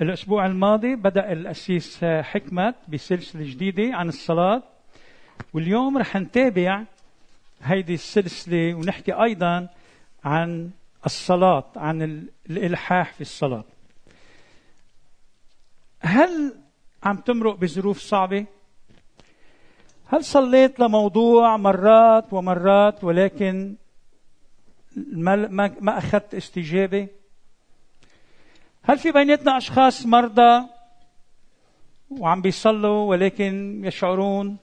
الأسبوع الماضي بدأ الأسيس حكمت بسلسلة جديدة عن الصلاة واليوم رح نتابع هيدي السلسلة ونحكي أيضا عن الصلاة عن الإلحاح في الصلاة هل عم تمرق بظروف صعبة؟ هل صليت لموضوع مرات ومرات ولكن ما ما أخذت استجابة؟ هل في بيناتنا أشخاص مرضى؟ وعم بيصلوا ولكن يشعرون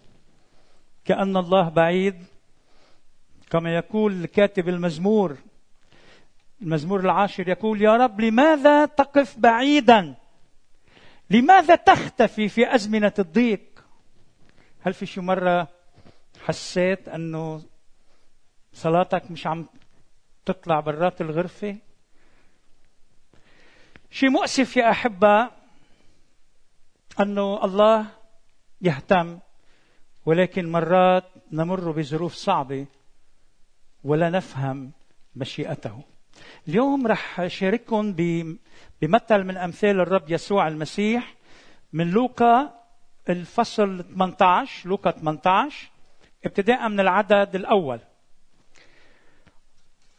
كأن الله بعيد. كما يقول كاتب المزمور المزمور العاشر يقول يا رب لماذا تقف بعيدا؟ لماذا تختفي في أزمنة الضيق؟ هل في شي مرة حسيت أنه صلاتك مش عم تطلع برات الغرفة؟ شيء مؤسف يا أحبة أنه الله يهتم ولكن مرات نمر بظروف صعبة ولا نفهم مشيئته. اليوم رح أشارككم بمثل من أمثال الرب يسوع المسيح من لوقا الفصل 18 لوقا 18 ابتداء من العدد الأول.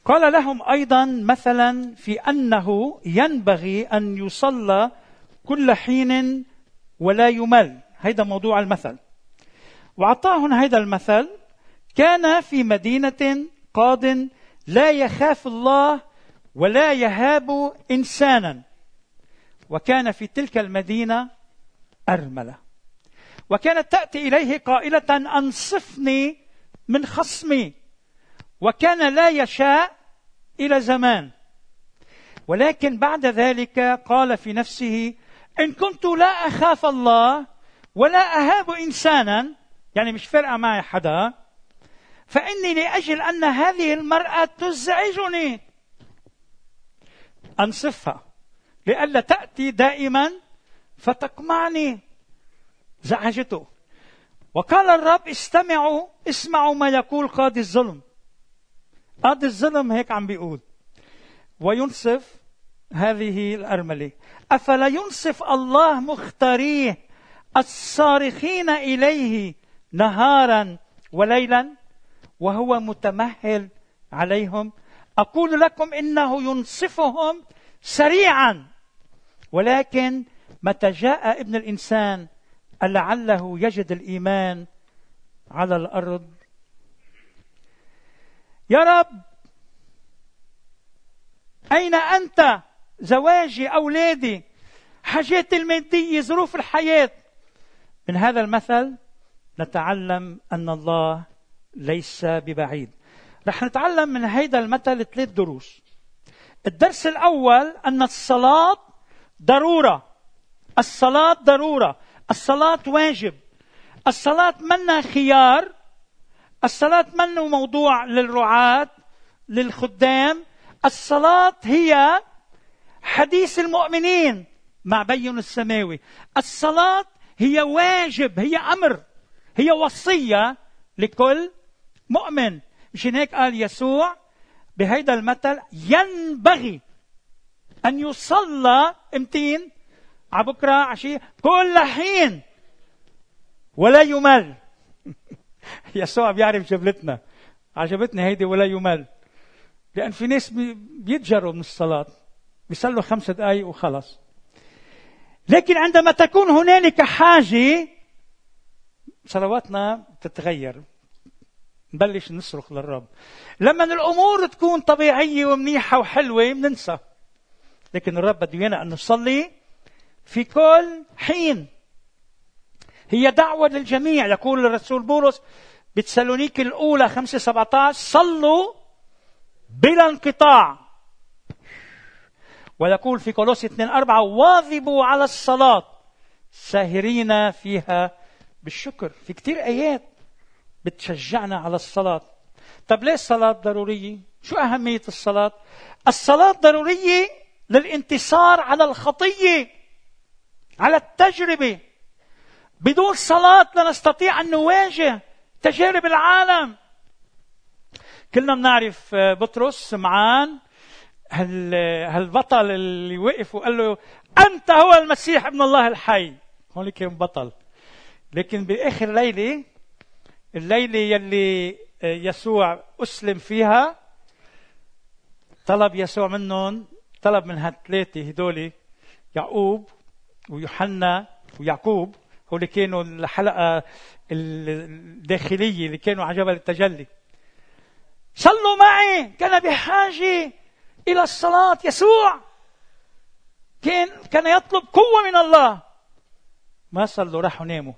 قال لهم أيضا مثلا في أنه ينبغي أن يصلى كل حين ولا يمل. هيدا موضوع المثل. وأعطاهم هيدا المثل. كان في مدينة قاض لا يخاف الله ولا يهاب إنسانا. وكان في تلك المدينة أرملة. وكانت تأتي إليه قائلة أنصفني من خصمي. وكان لا يشاء إلى زمان. ولكن بعد ذلك قال في نفسه إن كنت لا أخاف الله ولا أهاب إنسانا يعني مش فارقة معي حدا فإني لأجل أن هذه المرأة تزعجني. أنصفها لئلا تأتي دائما فتقمعني. زعجته. وقال الرب استمعوا اسمعوا ما يقول قاضي الظلم. قاضي الظلم هيك عم بيقول. وينصف هذه الأرملة. أفلا ينصف الله مختاريه الصارخين إليه نهارا وليلا وهو متمهل عليهم. أقول لكم إنه ينصفهم سريعا. ولكن متى جاء ابن الإنسان لعله يجد الإيمان على الأرض؟ يا رب أين أنت؟ زواجي أولادي. حاجات المادية ظروف الحياة. من هذا المثل نتعلم أن الله ليس ببعيد. رح نتعلم من هيدا المثل ثلاث دروس. الدرس الأول أن الصلاة ضرورة. الصلاة ضرورة. الصلاة واجب. الصلاة منا خيار الصلاة منه موضوع للرعاة للخدام؟ الصلاة هي حديث المؤمنين مع بين السماوي. الصلاة هي واجب هي أمر هي وصية لكل مؤمن. مشان هيك قال يسوع بهيدا المثل؟ ينبغي أن يصلى امتين؟ على بكرة عشية؟ كل حين ولا يمل. يسوع بيعرف جبلتنا. عجبتني هيدي ولا يمل. لأن في ناس بيتجروا من الصلاة. بيصلوا خمسة دقايق وخلص. لكن عندما تكون هنالك حاجة صلواتنا تتغير. نبلش نصرخ للرب. لما الأمور تكون طبيعية ومنيحة وحلوة بننسى لكن الرب بده ايانا أن نصلي في كل حين. هي دعوة للجميع يقول الرسول بولس. بتسالونيك الأولى 5 17 صلوا بلا انقطاع. ويقول في كولوسي 2 4 واظبوا على الصلاة. ساهرين فيها بالشكر. في كتير آيات بتشجعنا على الصلاة. طب ليه الصلاة ضرورية؟ شو أهمية الصلاة؟ الصلاة ضرورية للانتصار على الخطية على التجربة. بدون صلاة لا نستطيع أن نواجه. تجارب العالم كلنا بنعرف بطرس سمعان هال هالبطل اللي وقف وقال له أنت هو المسيح ابن الله الحي. هون كان بطل. لكن بآخر ليلة الليلة يلي يسوع أسلم فيها طلب يسوع منهم طلب من هالثلاثه هدول يعقوب ويوحنا ويعقوب هو اللي كانوا الحلقة الداخلية اللي كانوا على جبل التجلي. صلوا معي كان بحاجة إلى الصلاة. يسوع كان كان يطلب قوة من الله. ما صلوا راحوا ناموا.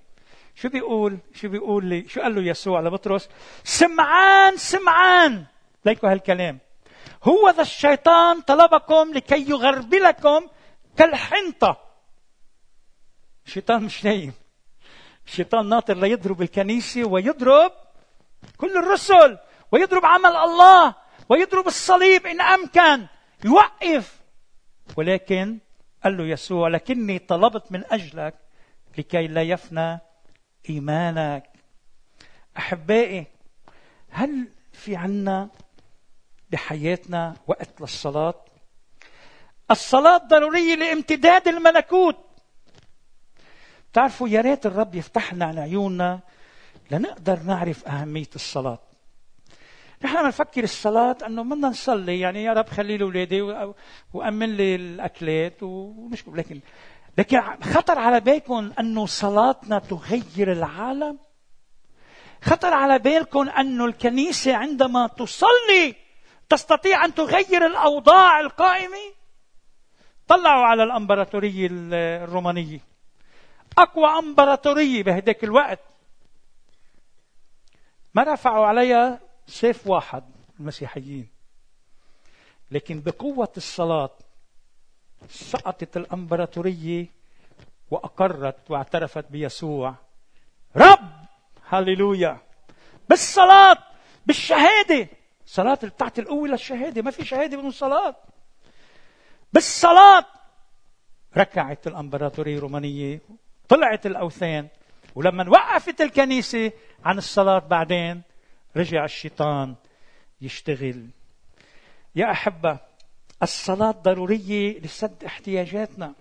شو بيقول؟ شو بيقول لي؟ شو قال له يسوع لبطرس سمعان سمعان. ليكوا هالكلام. هو ذا الشيطان طلبكم لكي يغربلكم كالحنطة. الشيطان مش نايم. الشيطان ناطر ليضرب الكنيسة ويضرب كل الرسل ويضرب عمل الله ويضرب الصليب إن أمكن يوقف. ولكن قال له يسوع لكني طلبت من أجلك لكي لا يفنى إيمانك. أحبائي هل في عنا بحياتنا وقت للصلاة؟ الصلاة ضرورية لامتداد الملكوت. تعرفوا يا ريت الرب يفتح لنا على عيوننا لنقدر نعرف أهمية الصلاة. نحن بنفكر الصلاة أنه بدنا نصلي يعني يا رب خلي لي أولادي وأمن لي الأكلات ومش لكن لكن خطر على بالكم أنه صلاتنا تغير العالم؟ خطر على بالكم أنه الكنيسة عندما تصلي تستطيع أن تغير الأوضاع القائمة؟ طلعوا على الأمبراطورية الرومانية. أقوى أمبراطورية بهداك الوقت. ما رفعوا عليها سيف واحد المسيحيين. لكن بقوة الصلاة سقطت الأمبراطورية وأقرت واعترفت بيسوع. رب! هللويا! بالصلاة! بالشهادة! صلاة بتعطي القوة للشهادة. ما في شهادة بدون صلاة. بالصلاة! ركعت الأمبراطورية الرومانية طلعت الأوثان. ولما وقفت الكنيسة عن الصلاة بعدين رجع الشيطان يشتغل. يا أحبة الصلاة ضرورية لسد احتياجاتنا.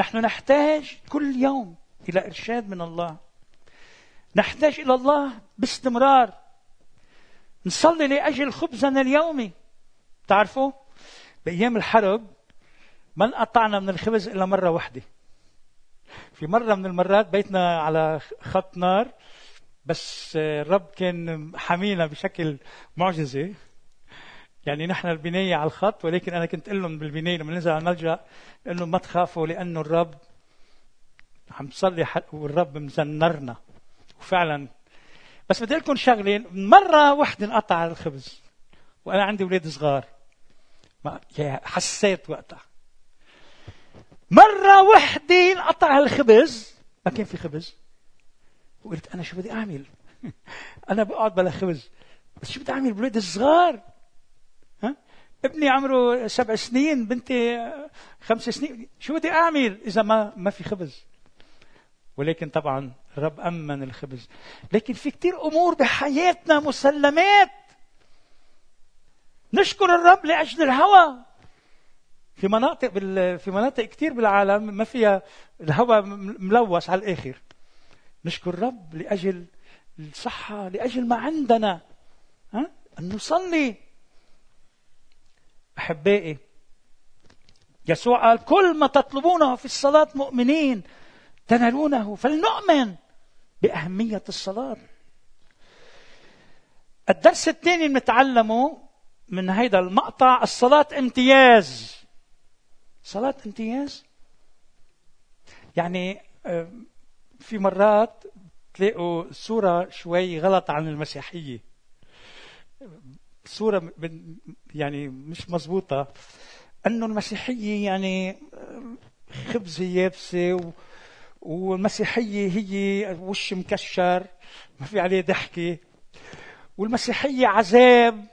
نحن نحتاج كل يوم إلى إرشاد من الله. نحتاج إلى الله باستمرار. نصلي لأجل خبزنا اليومي. تعرفوا بأيام الحرب ما انقطعنا من الخبز إلا مرة واحدة. في مرة من المرات بيتنا على خط نار بس الرب كان حمينا بشكل معجزة. يعني نحن البناية على الخط ولكن أنا كنت أقول لهم بالبناية لما ننزل على الملجأ أقول لهم ما تخافوا لأنه الرب عم تصلي والرب مزنرنا. وفعلا. بس بدي لكم شغلة مرة وحدة انقطع الخبز وأنا عندي أولاد صغار. ما حسيت وقتها. مرة وحدة انقطع الخبز. ما كان في خبز. وقلت أنا شو بدي أعمل؟ أنا بقعد بلا خبز. بس شو بدي أعمل بولاد الصغار؟ ابني عمره سبع سنين بنتي خمس سنين. شو بدي أعمل إذا ما ما في خبز؟ ولكن طبعا الرب أمن الخبز. لكن في كثير أمور بحياتنا مسلمات. نشكر الرب لأجل الهوى. في مناطق بال... في مناطق كثير بالعالم ما فيها الهواء ملوث على الآخر. نشكر الرب لأجل الصحة لأجل ما عندنا ها؟ أن نصلي. أحبائي يسوع قال كل ما تطلبونه في الصلاة مؤمنين تنالونه. فلنؤمن بأهمية الصلاة. الدرس الثاني المتعلمه من هذا المقطع الصلاة امتياز. صلاة امتياز؟ يعني آه، في مرات تلاقوا صورة شوي غلط عن المسيحية. صورة يعني مش مزبوطة. أنه المسيحية يعني خبزة يابسة والمسيحية هي وش مكشر ما في عليه ضحكة. والمسيحية عذاب.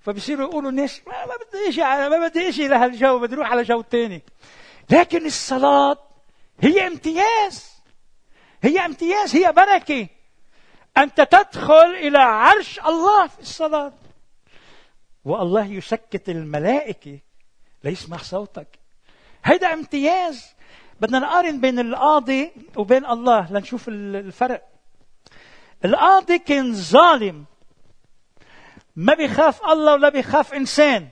فبصيروا يقولوا الناس ما, ما بدي أجي ما بدي أجي لهالجو بدي أروح على جو تاني. لكن الصلاة هي امتياز. هي امتياز هي بركة. أنت تدخل إلى عرش الله في الصلاة. والله يسكت الملائكة ليسمع صوتك. هيدا امتياز. بدنا نقارن بين القاضي وبين الله لنشوف الفرق. القاضي كان ظالم. ما بيخاف الله ولا بيخاف إنسان.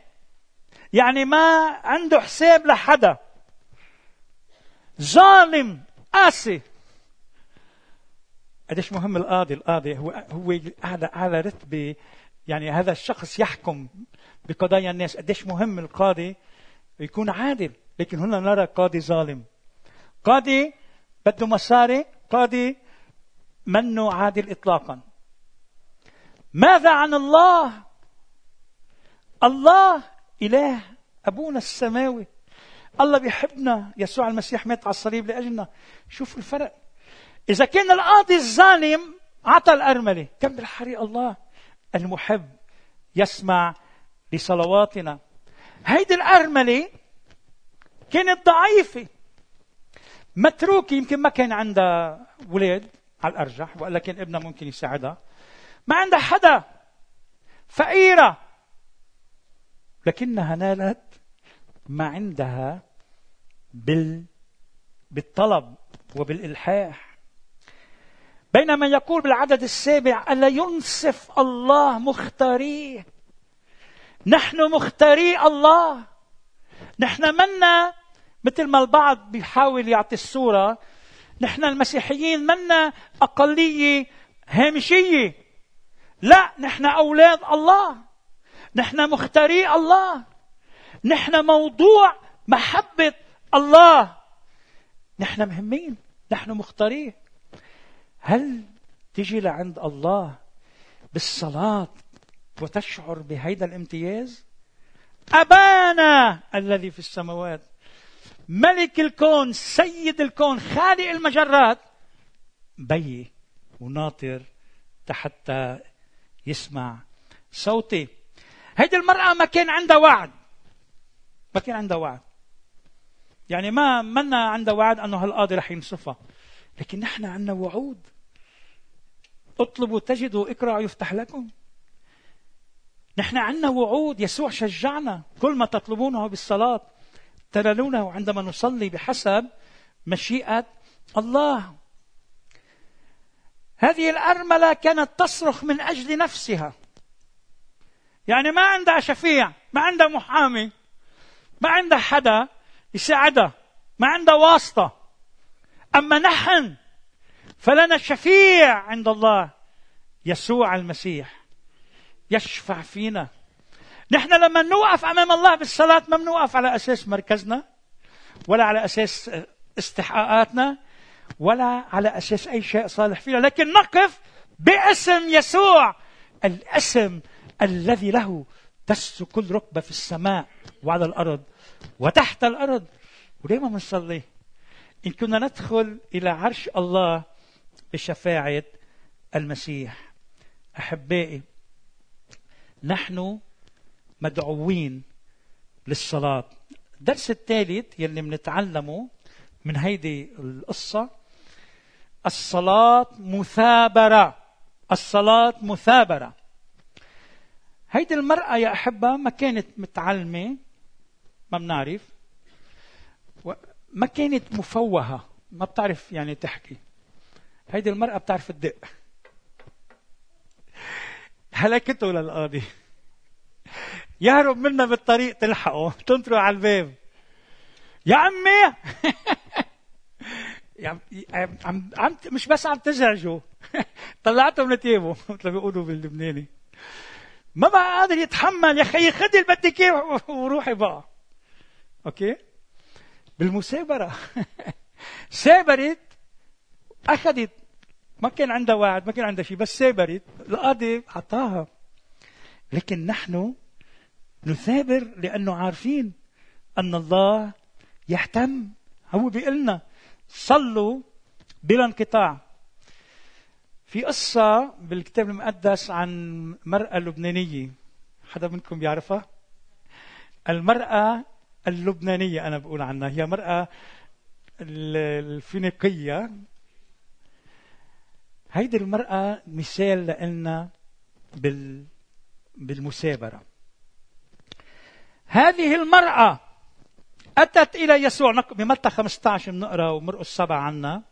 يعني ما عنده حساب لحدا. ظالم قاسي. قديش مهم القاضي؟ القاضي هو هو اعلى اعلى رتبة يعني هذا الشخص يحكم بقضايا الناس. قديش مهم القاضي يكون عادل؟ لكن هنا نرى قاضي ظالم. قاضي بده مصاري قاضي منه عادل اطلاقا. ماذا عن الله؟ الله إله أبونا السماوي. الله بيحبنا. يسوع المسيح مات على الصليب لأجلنا. شوفوا الفرق. إذا كان القاضي الظالم اعطى الأرملة. كم بالحري الله. المحب يسمع لصلواتنا. هيدي الأرملة كانت ضعيفة. متروكة. يمكن ما كان عندها ولاد على الأرجح. وإلا كان ابنها ممكن يساعدها. ما عندها حدا. فقيرة. لكنها نالت ما عندها بال بالطلب وبالإلحاح. بينما يقول بالعدد السابع ألا ينصف الله مختاريه؟ نحن مختاري الله. نحن منا مثل ما البعض بيحاول يعطي الصورة نحن المسيحيين منا أقلية هامشية. لا نحن أولاد الله. نحن مختاري الله. نحن موضوع محبة الله. نحن مهمين. نحن مختارين هل تجي لعند الله بالصلاة وتشعر بهيدا الامتياز؟ أبانا الذي في السماوات ملك الكون سيد الكون خالق المجرات بي وناطر حتى يسمع صوتي. هيدي المرأة ما كان عندها وعد. ما كان عندها وعد. يعني ما منا عندها وعد أنه هالقاضي رح ينصفها. لكن نحن عندنا وعود. اطلبوا تجدوا اقرأوا يفتح لكم. نحن عندنا وعود. يسوع شجعنا. كل ما تطلبونه بالصلاة تنالونه عندما نصلي بحسب مشيئة الله. هذه الأرملة كانت تصرخ من أجل نفسها. يعني ما عندها شفيع ما عندها محامي ما عندها حدا يساعدها ما عندها واسطة. أما نحن فلنا شفيع عند الله يسوع المسيح. يشفع فينا. نحن لما نوقف أمام الله بالصلاة ما بنوقف على أساس مركزنا ولا على أساس استحقاقاتنا ولا على أساس أي شيء صالح فينا. لكن نقف باسم يسوع الاسم الذي له تس كل ركبة في السماء وعلى الأرض وتحت الأرض. ودائما بنصلي؟ إن كنا ندخل إلى عرش الله بشفاعة المسيح. أحبائي نحن مدعوين للصلاة. الدرس الثالث يلي بنتعلمه من هيدي القصة الصلاة مثابرة. الصلاة مثابرة. هيدي المرأة يا أحبة ما كانت متعلمة ما بنعرف. ما كانت مفوهة ما بتعرف يعني تحكي. هيدي المرأة بتعرف تدق. هلكته للقاضي يهرب منا بالطريق تلحقه. تنطره على الباب. يا عمي! عم عم مش بس عم تزعجه طلعته من تيابه مثل ما بيقولوا باللبناني. ما بقى قادر يتحمل يا خيي خدي اللي بدك اياه وروحي بقى. أوكي؟ بالمثابره سابرت أخذت ما كان عندها وعد ما كان عندها شيء بس سابرت القاضي اعطاها لكن نحن نثابر لأنه عارفين أن الله يهتم. هو بيقول لنا صلوا بلا انقطاع. في قصة بالكتاب المقدس عن مرأة لبنانية حدا منكم بيعرفها؟ المرأة اللبنانية أنا بقول عنها. هي مرأة الفينيقية. هيدي المرأة مثال لنا بال بالمثابرة هذه المرأة أتت إلى يسوع. بمتى 15 بنقرأ ومرقس سبعة عنا.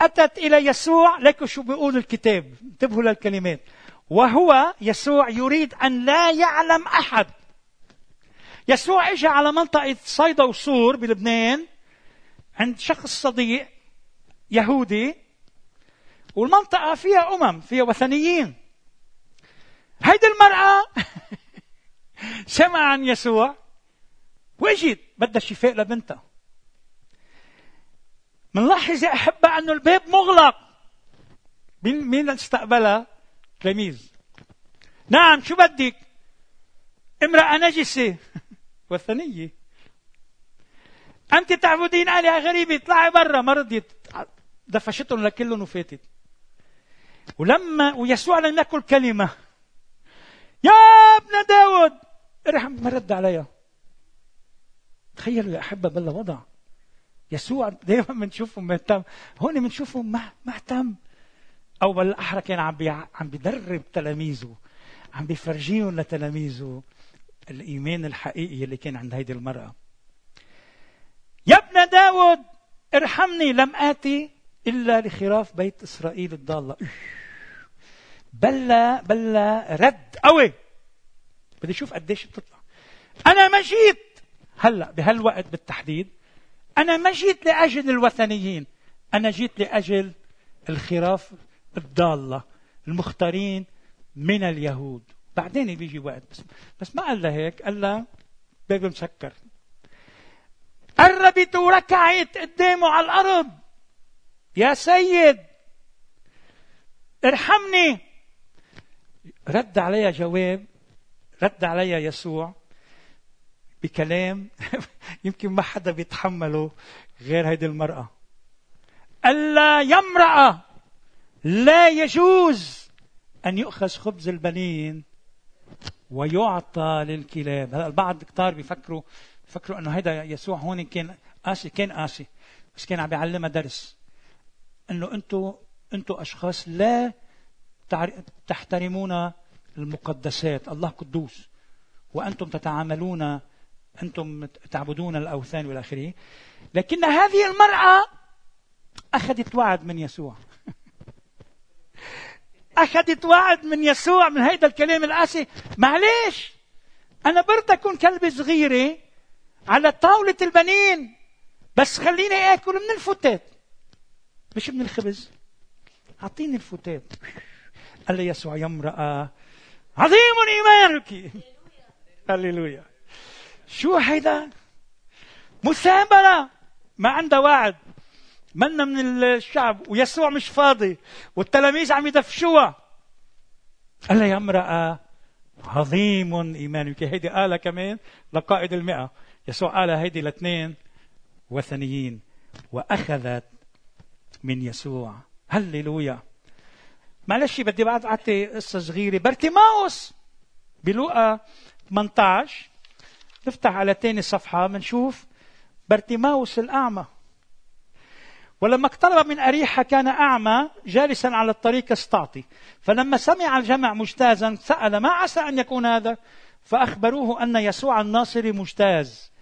أتت إلى يسوع لكن شو بيقول الكتاب. انتبهوا للكلمات. وهو يسوع يريد أن لا يعلم أحد. يسوع اجى على منطقة صيدا وصور بلبنان عند شخص صديق يهودي والمنطقة فيها أمم فيها وثنيين. هيدي المرأة سمع عن يسوع وإجت بدها شفاء لبنتها. منلاحظ يا أحبة أنه الباب مغلق. مين مين استقبلها؟ تلاميذ نعم شو بدك؟ امرأة نجسة وثنية أنت تعبدين آلهة غريبة اطلعي برا ما رضيت. دفشتهم لكلهم وفاتت. ولما ويسوع لم يقل كلمة. يا ابن داود! ارحم ما رد عليها. تخيلوا يا أحبة بلا وضع. يسوع دائما بنشوفه مهتم هون بنشوفه مهتم أو بالاحرى كان عم بي... عم بيدرب تلاميذه عم بيفرجيهم لتلاميذه الإيمان الحقيقي اللي كان عند هيدي المرأة. يا ابن داود ارحمني لم آتي إلا لخراف بيت إسرائيل الضالة. بلا بلا رد. قوي. بدي أشوف قديش بتطلع. أنا ما جيت هلأ بهالوقت بالتحديد أنا ما جيت لأجل الوثنيين. أنا جيت لأجل الخراف الضالة المختارين من اليهود. بعدين بيجي وقت بس, بس ما قال هيك قال لها باب مسكر. قربت وركعت قدامه على الأرض. يا سيد ارحمني. رد عليها جواب رد عليها يسوع. بكلام يمكن ما حدا بيتحمله غير هيدي المرأة. ألا يمرأة لا يجوز أن يؤخذ خبز البنين ويعطى للكلاب. هلا البعض كتار بيفكروا بيفكروا إنه هيدا يسوع هون كان قاسي كان قاسي بس كان عم بيعلمها درس. إنه أنتم أنتم أشخاص لا تحترمون المقدسات الله قدوس وأنتم تتعاملون أنتم تعبدون الأوثان والى آخره. لكن هذه المرأة أخذت وعد من يسوع. أخذت وعد من يسوع من هيدا الكلام القاسي معلش أنا برد أكون كلبة صغيرة على طاولة البنين بس خليني آكل من الفتات. مش من الخبز. أعطيني الفتات. قال لي يسوع يا امرأة عظيم إيمانك. هللويا. شو هيدا؟ مثابرة ما عندها وعد منا من الشعب ويسوع مش فاضي والتلاميذ عم يدفشوها. قال يا امرأة عظيم إيمانك هيدي قالها كمان لقائد المئة. يسوع قالها هيدي لاثنين وثنيين. وأخذت من يسوع. هللويا. معلش بدي بعد أعطي قصة صغيرة. برتيماوس بلوقا 18 نفتح على تاني صفحة بنشوف برتيماوس الأعمى. ولما اقترب من أريحة كان أعمى جالسا على الطريق يستعطي فلما سمع الجمع مجتازا سأل ما عسى أن يكون هذا؟ فأخبروه أن يسوع الناصري مجتاز.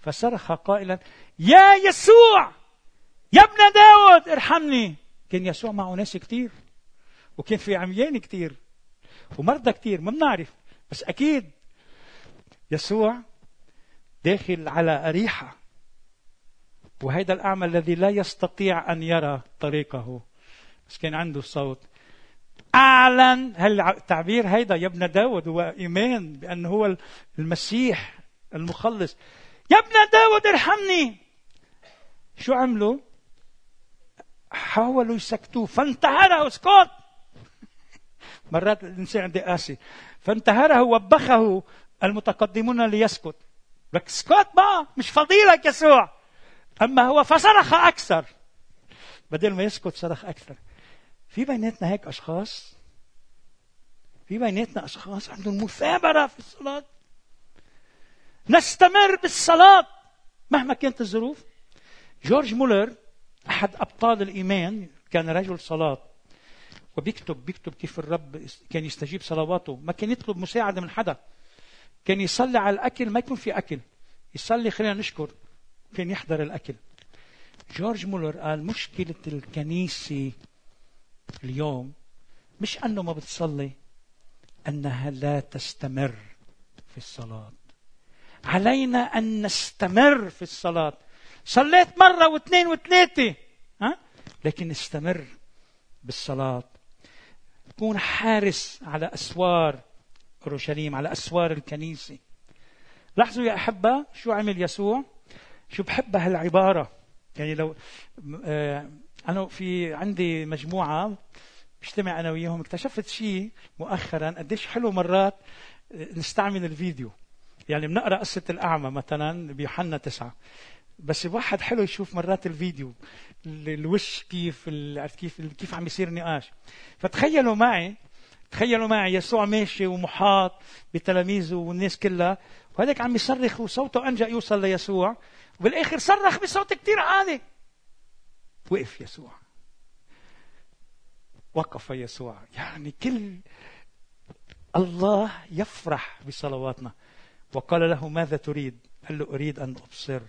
فصرخ قائلا يا يسوع! يا ابن داود! ارحمني! كان يسوع معه ناس كتير وكان في عميان كتير ومرضى كتير ما بنعرف بس أكيد يسوع داخل على أريحة. وهذا الأعمى الذي لا يستطيع أن يرى طريقه. بس كان عنده صوت. أعلن. التعبير هيدا يا ابن داود؟ هو إيمان بأنه هو المسيح المخلص. يا ابن داود ارحمني. شو عملوا؟ حاولوا يسكتوه. فانتهره. اسكت. مرات الإنسان عنده قاسي. فانتهره وبخه المتقدمون ليسكت. لك اسكت بقى مش فضيلك يسوع. أما هو فصرخ أكثر. بدل ما يسكت صرخ أكثر. في بيناتنا هيك أشخاص؟ في بيناتنا أشخاص عندهم مثابرة في الصلاة. نستمر بالصلاة مهما كانت الظروف. جورج مولر أحد أبطال الإيمان كان رجل صلاة. وبيكتب بيكتب كيف الرب كان يستجيب صلواته. ما كان يطلب مساعدة من حدا. كان يصلي على الأكل ما يكون في أكل. يصلي خلينا نشكر كان يحضر الأكل. جورج مولر قال مشكلة الكنيسة اليوم مش أنه ما بتصلي أنها لا تستمر في الصلاة. علينا أن نستمر في الصلاة. صليت مرة واثنين وثلاثة ها؟ لكن استمر بالصلاة. كون حارس على أسوار أورشليم على أسوار الكنيسة. لاحظوا يا أحبة شو عمل يسوع؟ شو بحب هالعبارة. يعني لو آه أنا في عندي مجموعة بجتمع أنا وياهم اكتشفت شيء مؤخرا قديش حلو مرات نستعمل الفيديو. يعني بنقرأ قصة الأعمى مثلا بيوحنا تسعة. بس الواحد حلو يشوف مرات الفيديو الوش كيف عرفت كيف كيف عم يصير نقاش فتخيلوا معي تخيلوا معي يسوع ماشي ومحاط بتلاميذه والناس كلها وهذاك عم يصرخ وصوته أنجا يوصل ليسوع وبالآخر صرخ بصوت كثير عالي. وقف يسوع. وقف يسوع. يعني كل الله يفرح بصلواتنا. وقال له ماذا تريد؟ قال له أريد أن أبصر.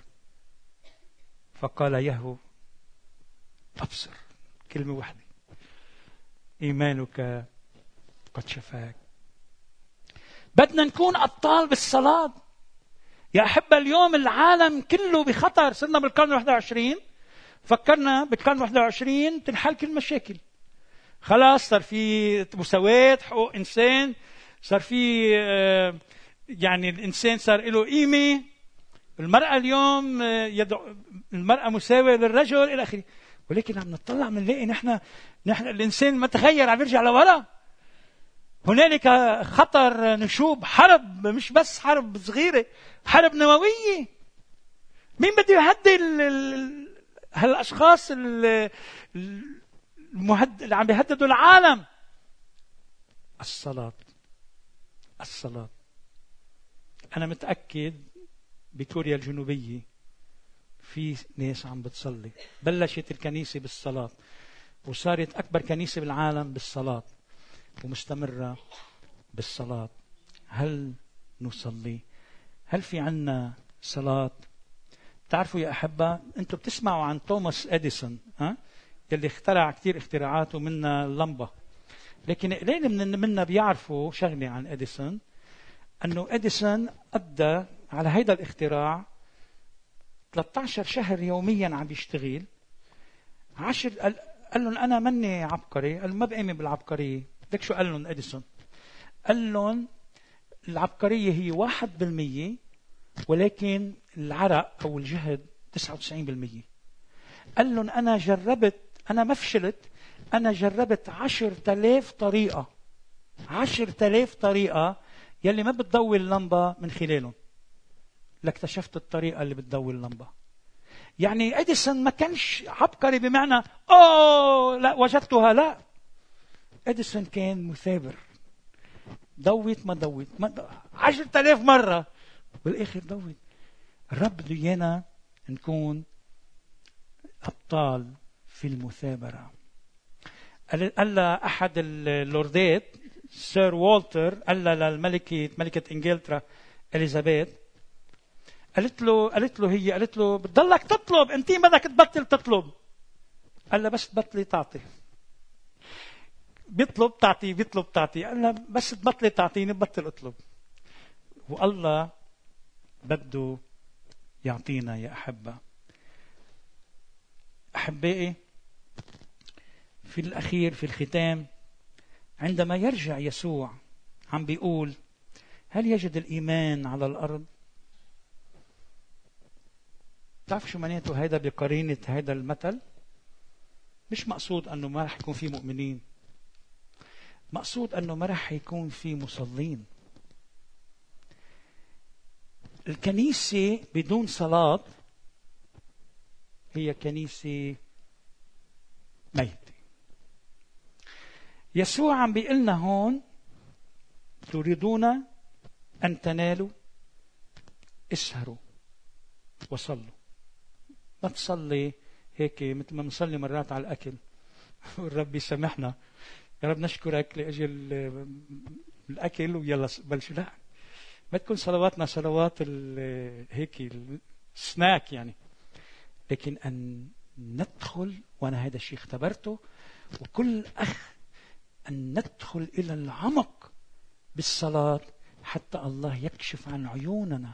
فقال يهو أبصر. كلمة واحدة. إيمانك قد شفاك. بدنا نكون أبطال بالصلاة. يا أحبة اليوم العالم كله بخطر. صرنا بالقرن 21 فكرنا بالقرن 21 تنحل كل المشاكل خلاص صار في مساواة حقوق إنسان. صار في آه، يعني الإنسان صار له قيمة. المرأة اليوم آه، يدعو المرأة مساوية للرجل إلى آخره. ولكن عم نطلع بنلاقي نحن نحن الإنسان ما تغير عم يرجع لورا. هنالك خطر نشوب حرب مش بس حرب صغيرة حرب نووية. مين بده يهدي هالأشخاص اللي عم بيهددوا العالم؟ الصلاة. الصلاة. أنا متأكد بكوريا الجنوبية في ناس عم بتصلي. بلشت الكنيسة بالصلاة وصارت أكبر كنيسة بالعالم بالصلاة. ومستمرة بالصلاة. هل نصلي؟ هل في عنا صلاة؟ تعرفوا يا أحبة أنتم بتسمعوا عن توماس أديسون ها؟ يلي اخترع كثير اختراعات ومنها اللمبة لكن قليل من منا بيعرفوا شغلة عن أديسون أنه أديسون أدى على هيدا الاختراع 13 شهر يوميا عم بيشتغل. عشر قال لهم أنا مني عبقري قال ما بآمن بالعبقرية. لك شو قال لهم؟ أديسون. قال لهم العبقرية هي واحد بالمية ولكن العرق أو الجهد 99% قال لهم أنا جربت أنا ما فشلت أنا جربت عشر تلاف طريقة. عشر تلاف طريقة يلي ما بتضوي اللمبة من خلالهم. لاكتشفت الطريقة اللي بتضوي اللمبة. يعني أديسون ما كانش عبقري بمعنى أوه لا وجدتها لا. اديسون كان مثابر. ضوت ما ضوت ما عشرة آلاف مرة. بالآخر ضوت الرب بده ايانا نكون أبطال في المثابرة. قال أحد اللوردات سير والتر قال للملكة ملكة إنجلترا إليزابيث. قالت له قالت له هي قالت له بتضلك تطلب أنت بدك تبطل تطلب. قال لها بس تبطلي تعطي. بيطلب تعطي بيطلب تعطي. قال لها بس تبطلي تعطيني ببطل أطلب. والله بده يعطينا يا أحبة. احبائي في الأخير في الختام عندما يرجع يسوع عم بيقول هل يجد الإيمان على الأرض؟ تعرف شو معناته هيدا بقرينة هيدا المثل؟ مش مقصود أنه ما رح يكون في مؤمنين. مقصود أنه ما رح يكون في مصلين. الكنيسة بدون صلاة هي كنيسة ميتة. يسوع عم بيقول لنا هون تريدون أن تنالوا اسهروا وصلوا. ما تصلي هيك مثل ما بنصلي مرات على الأكل. والرب يسامحنا. يا رب نشكرك لأجل الأكل ويلا بلش لا ما تكون صلواتنا صلوات هيك السناك يعني. لكن أن ندخل وأنا هذا الشيء اختبرته وكل أخ أن ندخل إلى العمق بالصلاة حتى الله يكشف عن عيوننا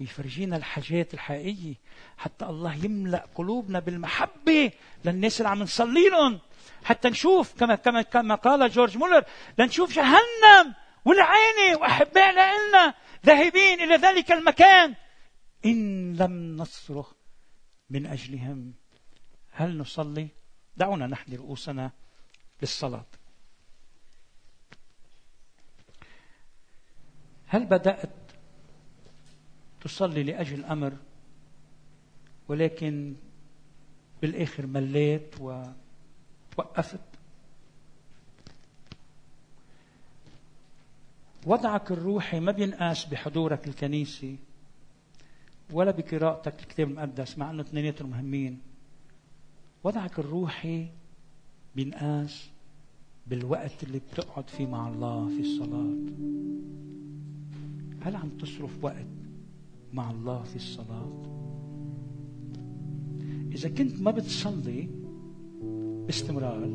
ويفرجينا الحاجات الحقيقية. حتى الله يملأ قلوبنا بالمحبة للناس اللي عم نصلي لهم حتى نشوف كما كما كما قال جورج مولر لنشوف جهنم والعينة وأحبائنا إلنا ذاهبين إلى ذلك المكان. إن لم نصرخ من أجلهم هل نصلي؟ دعونا نحن رؤوسنا للصلاة. هل بدأت تصلي لأجل أمر ولكن بالآخر مليت ووقفت وضعك الروحي ما بينقاس بحضورك الكنيسي ولا بقراءتك الكتاب المقدس مع إنه اثنيناتهم مهمين. وضعك الروحي بينقاس بالوقت اللي بتقعد فيه مع الله في الصلاة. هل عم تصرف وقت مع الله في الصلاة. إذا كنت ما بتصلي باستمرار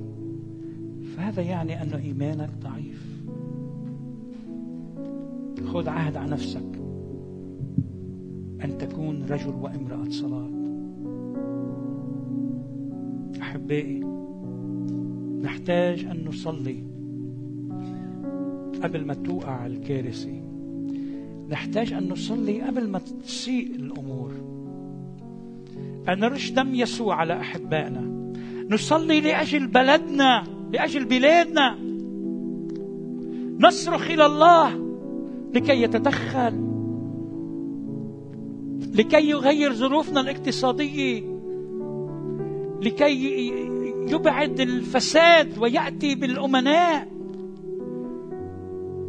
فهذا يعني أن إيمانك ضعيف. خذ عهد على نفسك أن تكون رجل وامرأة صلاة. أحبائي نحتاج أن نصلي قبل ما توقع الكارثة نحتاج أن نصلي قبل ما تسيء الأمور. أن نرش دم يسوع على أحبائنا. نصلي لأجل بلدنا لأجل بلادنا. نصرخ إلى الله لكي يتدخل لكي يغير ظروفنا الاقتصادية لكي يبعد الفساد ويأتي بالأمناء.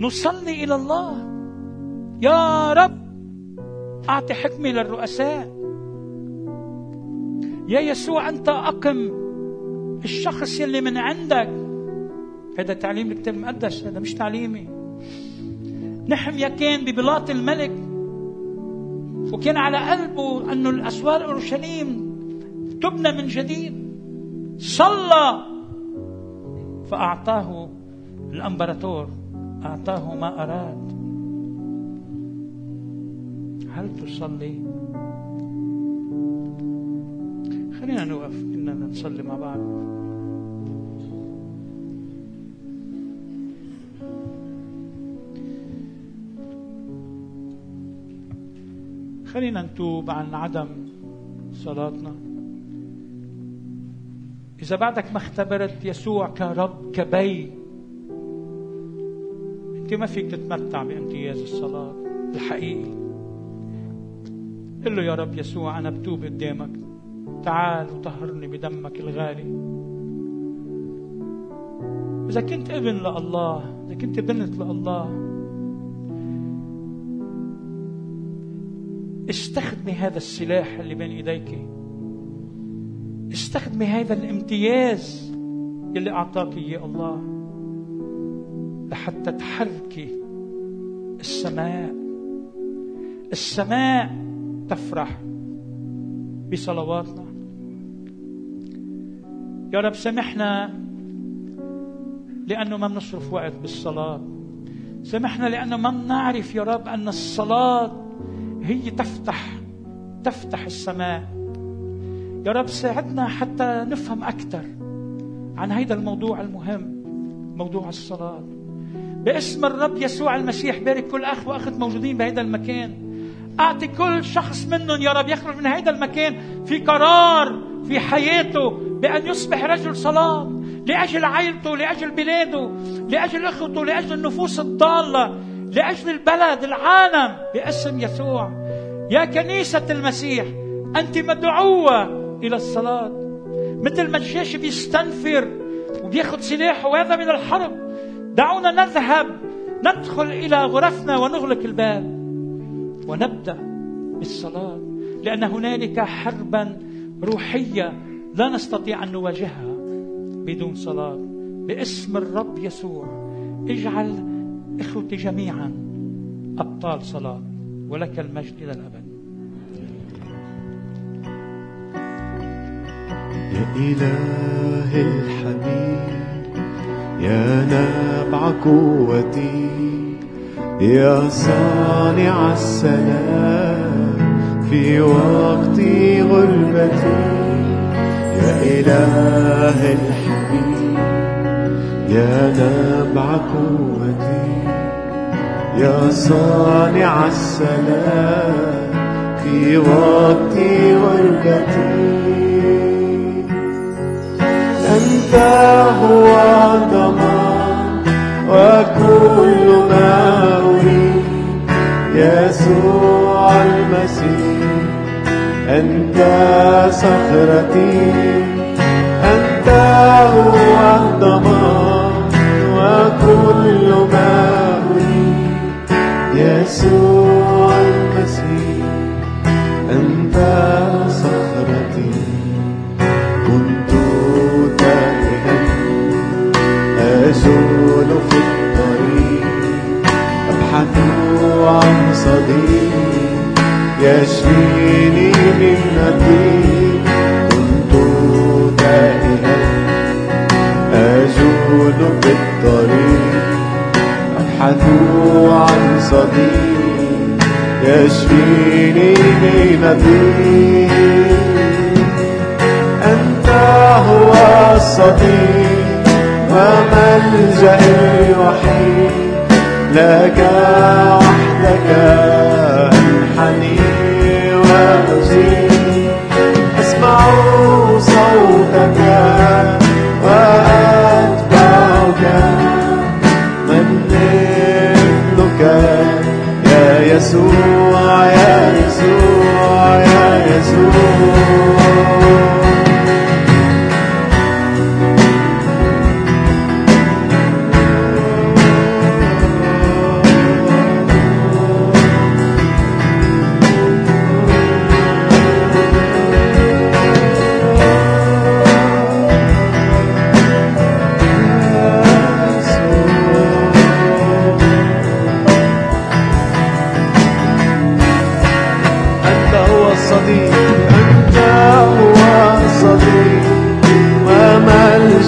نصلي إلى الله. يا رب أعطي حكمه للرؤساء. يا يسوع أنت أقم الشخص يلي من عندك. هذا تعليم الكتاب المقدس هذا مش تعليمي. نحميا كان ببلاط الملك وكان على قلبه أنه الأسوار أورشليم تبنى من جديد. صلى فأعطاه الأمبراطور أعطاه ما أراد. هل تصلي؟ خلينا نوقف. إننا نصلي مع بعض. خلينا نتوب عن عدم صلاتنا. إذا بعدك ما اختبرت يسوع كرب كبي أنت ما فيك تتمتع بامتياز الصلاة الحقيقي. قل له يا رب يسوع أنا بتوب قدامك. تعال وطهرني بدمك الغالي. إذا كنت ابن لله إذا كنت بنت لله استخدمي هذا السلاح اللي بين إيديك. استخدمي هذا الامتياز اللي أعطاك إياه الله لحتى تحركي السماء. السماء تفرح بصلواتنا. يا رب سامحنا لأنه ما بنصرف وقت بالصلاة. سامحنا لأنه ما بنعرف يا رب أن الصلاة هي تفتح تفتح السماء. يا رب ساعدنا حتى نفهم أكثر عن هذا الموضوع المهم موضوع الصلاة. باسم الرب يسوع المسيح بارك كل أخ وأخت موجودين بهذا المكان. أعطي كل شخص منهم يا رب يخرج من هذا المكان في قرار في حياته بأن يصبح رجل صلاة لأجل عائلته لأجل بلاده لأجل أخوته لأجل النفوس الضالة لأجل البلد العالم باسم يسوع. يا كنيسة المسيح أنت مدعوة إلى الصلاة. مثل ما الجيش بيستنفر وبياخذ سلاحه ويذهب إلى الحرب دعونا نذهب ندخل إلى غرفنا ونغلق الباب. ونبدأ بالصلاة لأن هنالك حربا روحية لا نستطيع أن نواجهها بدون صلاة. باسم الرب يسوع اجعل إخوتي جميعا أبطال صلاة ولك المجد إلى الأبد. يا إله الحبيب يا نبع قوتي يا صانع السلام في وقت غربتي يا إله الحبيب يا نبع قوتي. يا صانع السلام في وقت غربتي أنت هو ضمان وكل ما أريد يسوع المسيح أنت صخرتي أنت هو الضمان وكل ما أريد يسوع المسيح أنت صديق يشفيني من الضيق كنت تائها أزول في الطريق أبحث عن صديق يشفيني من الضيق أنت هو الصديق وملجأ الوحيد لك وحدك أنحني وأزيد أسمع صوتك وأتبعك. من مثلك يا يسوع يا يسوع يا يسوع.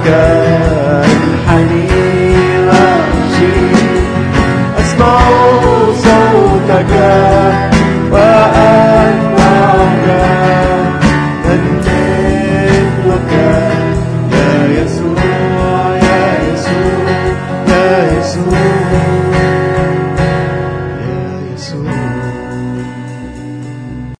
وحدك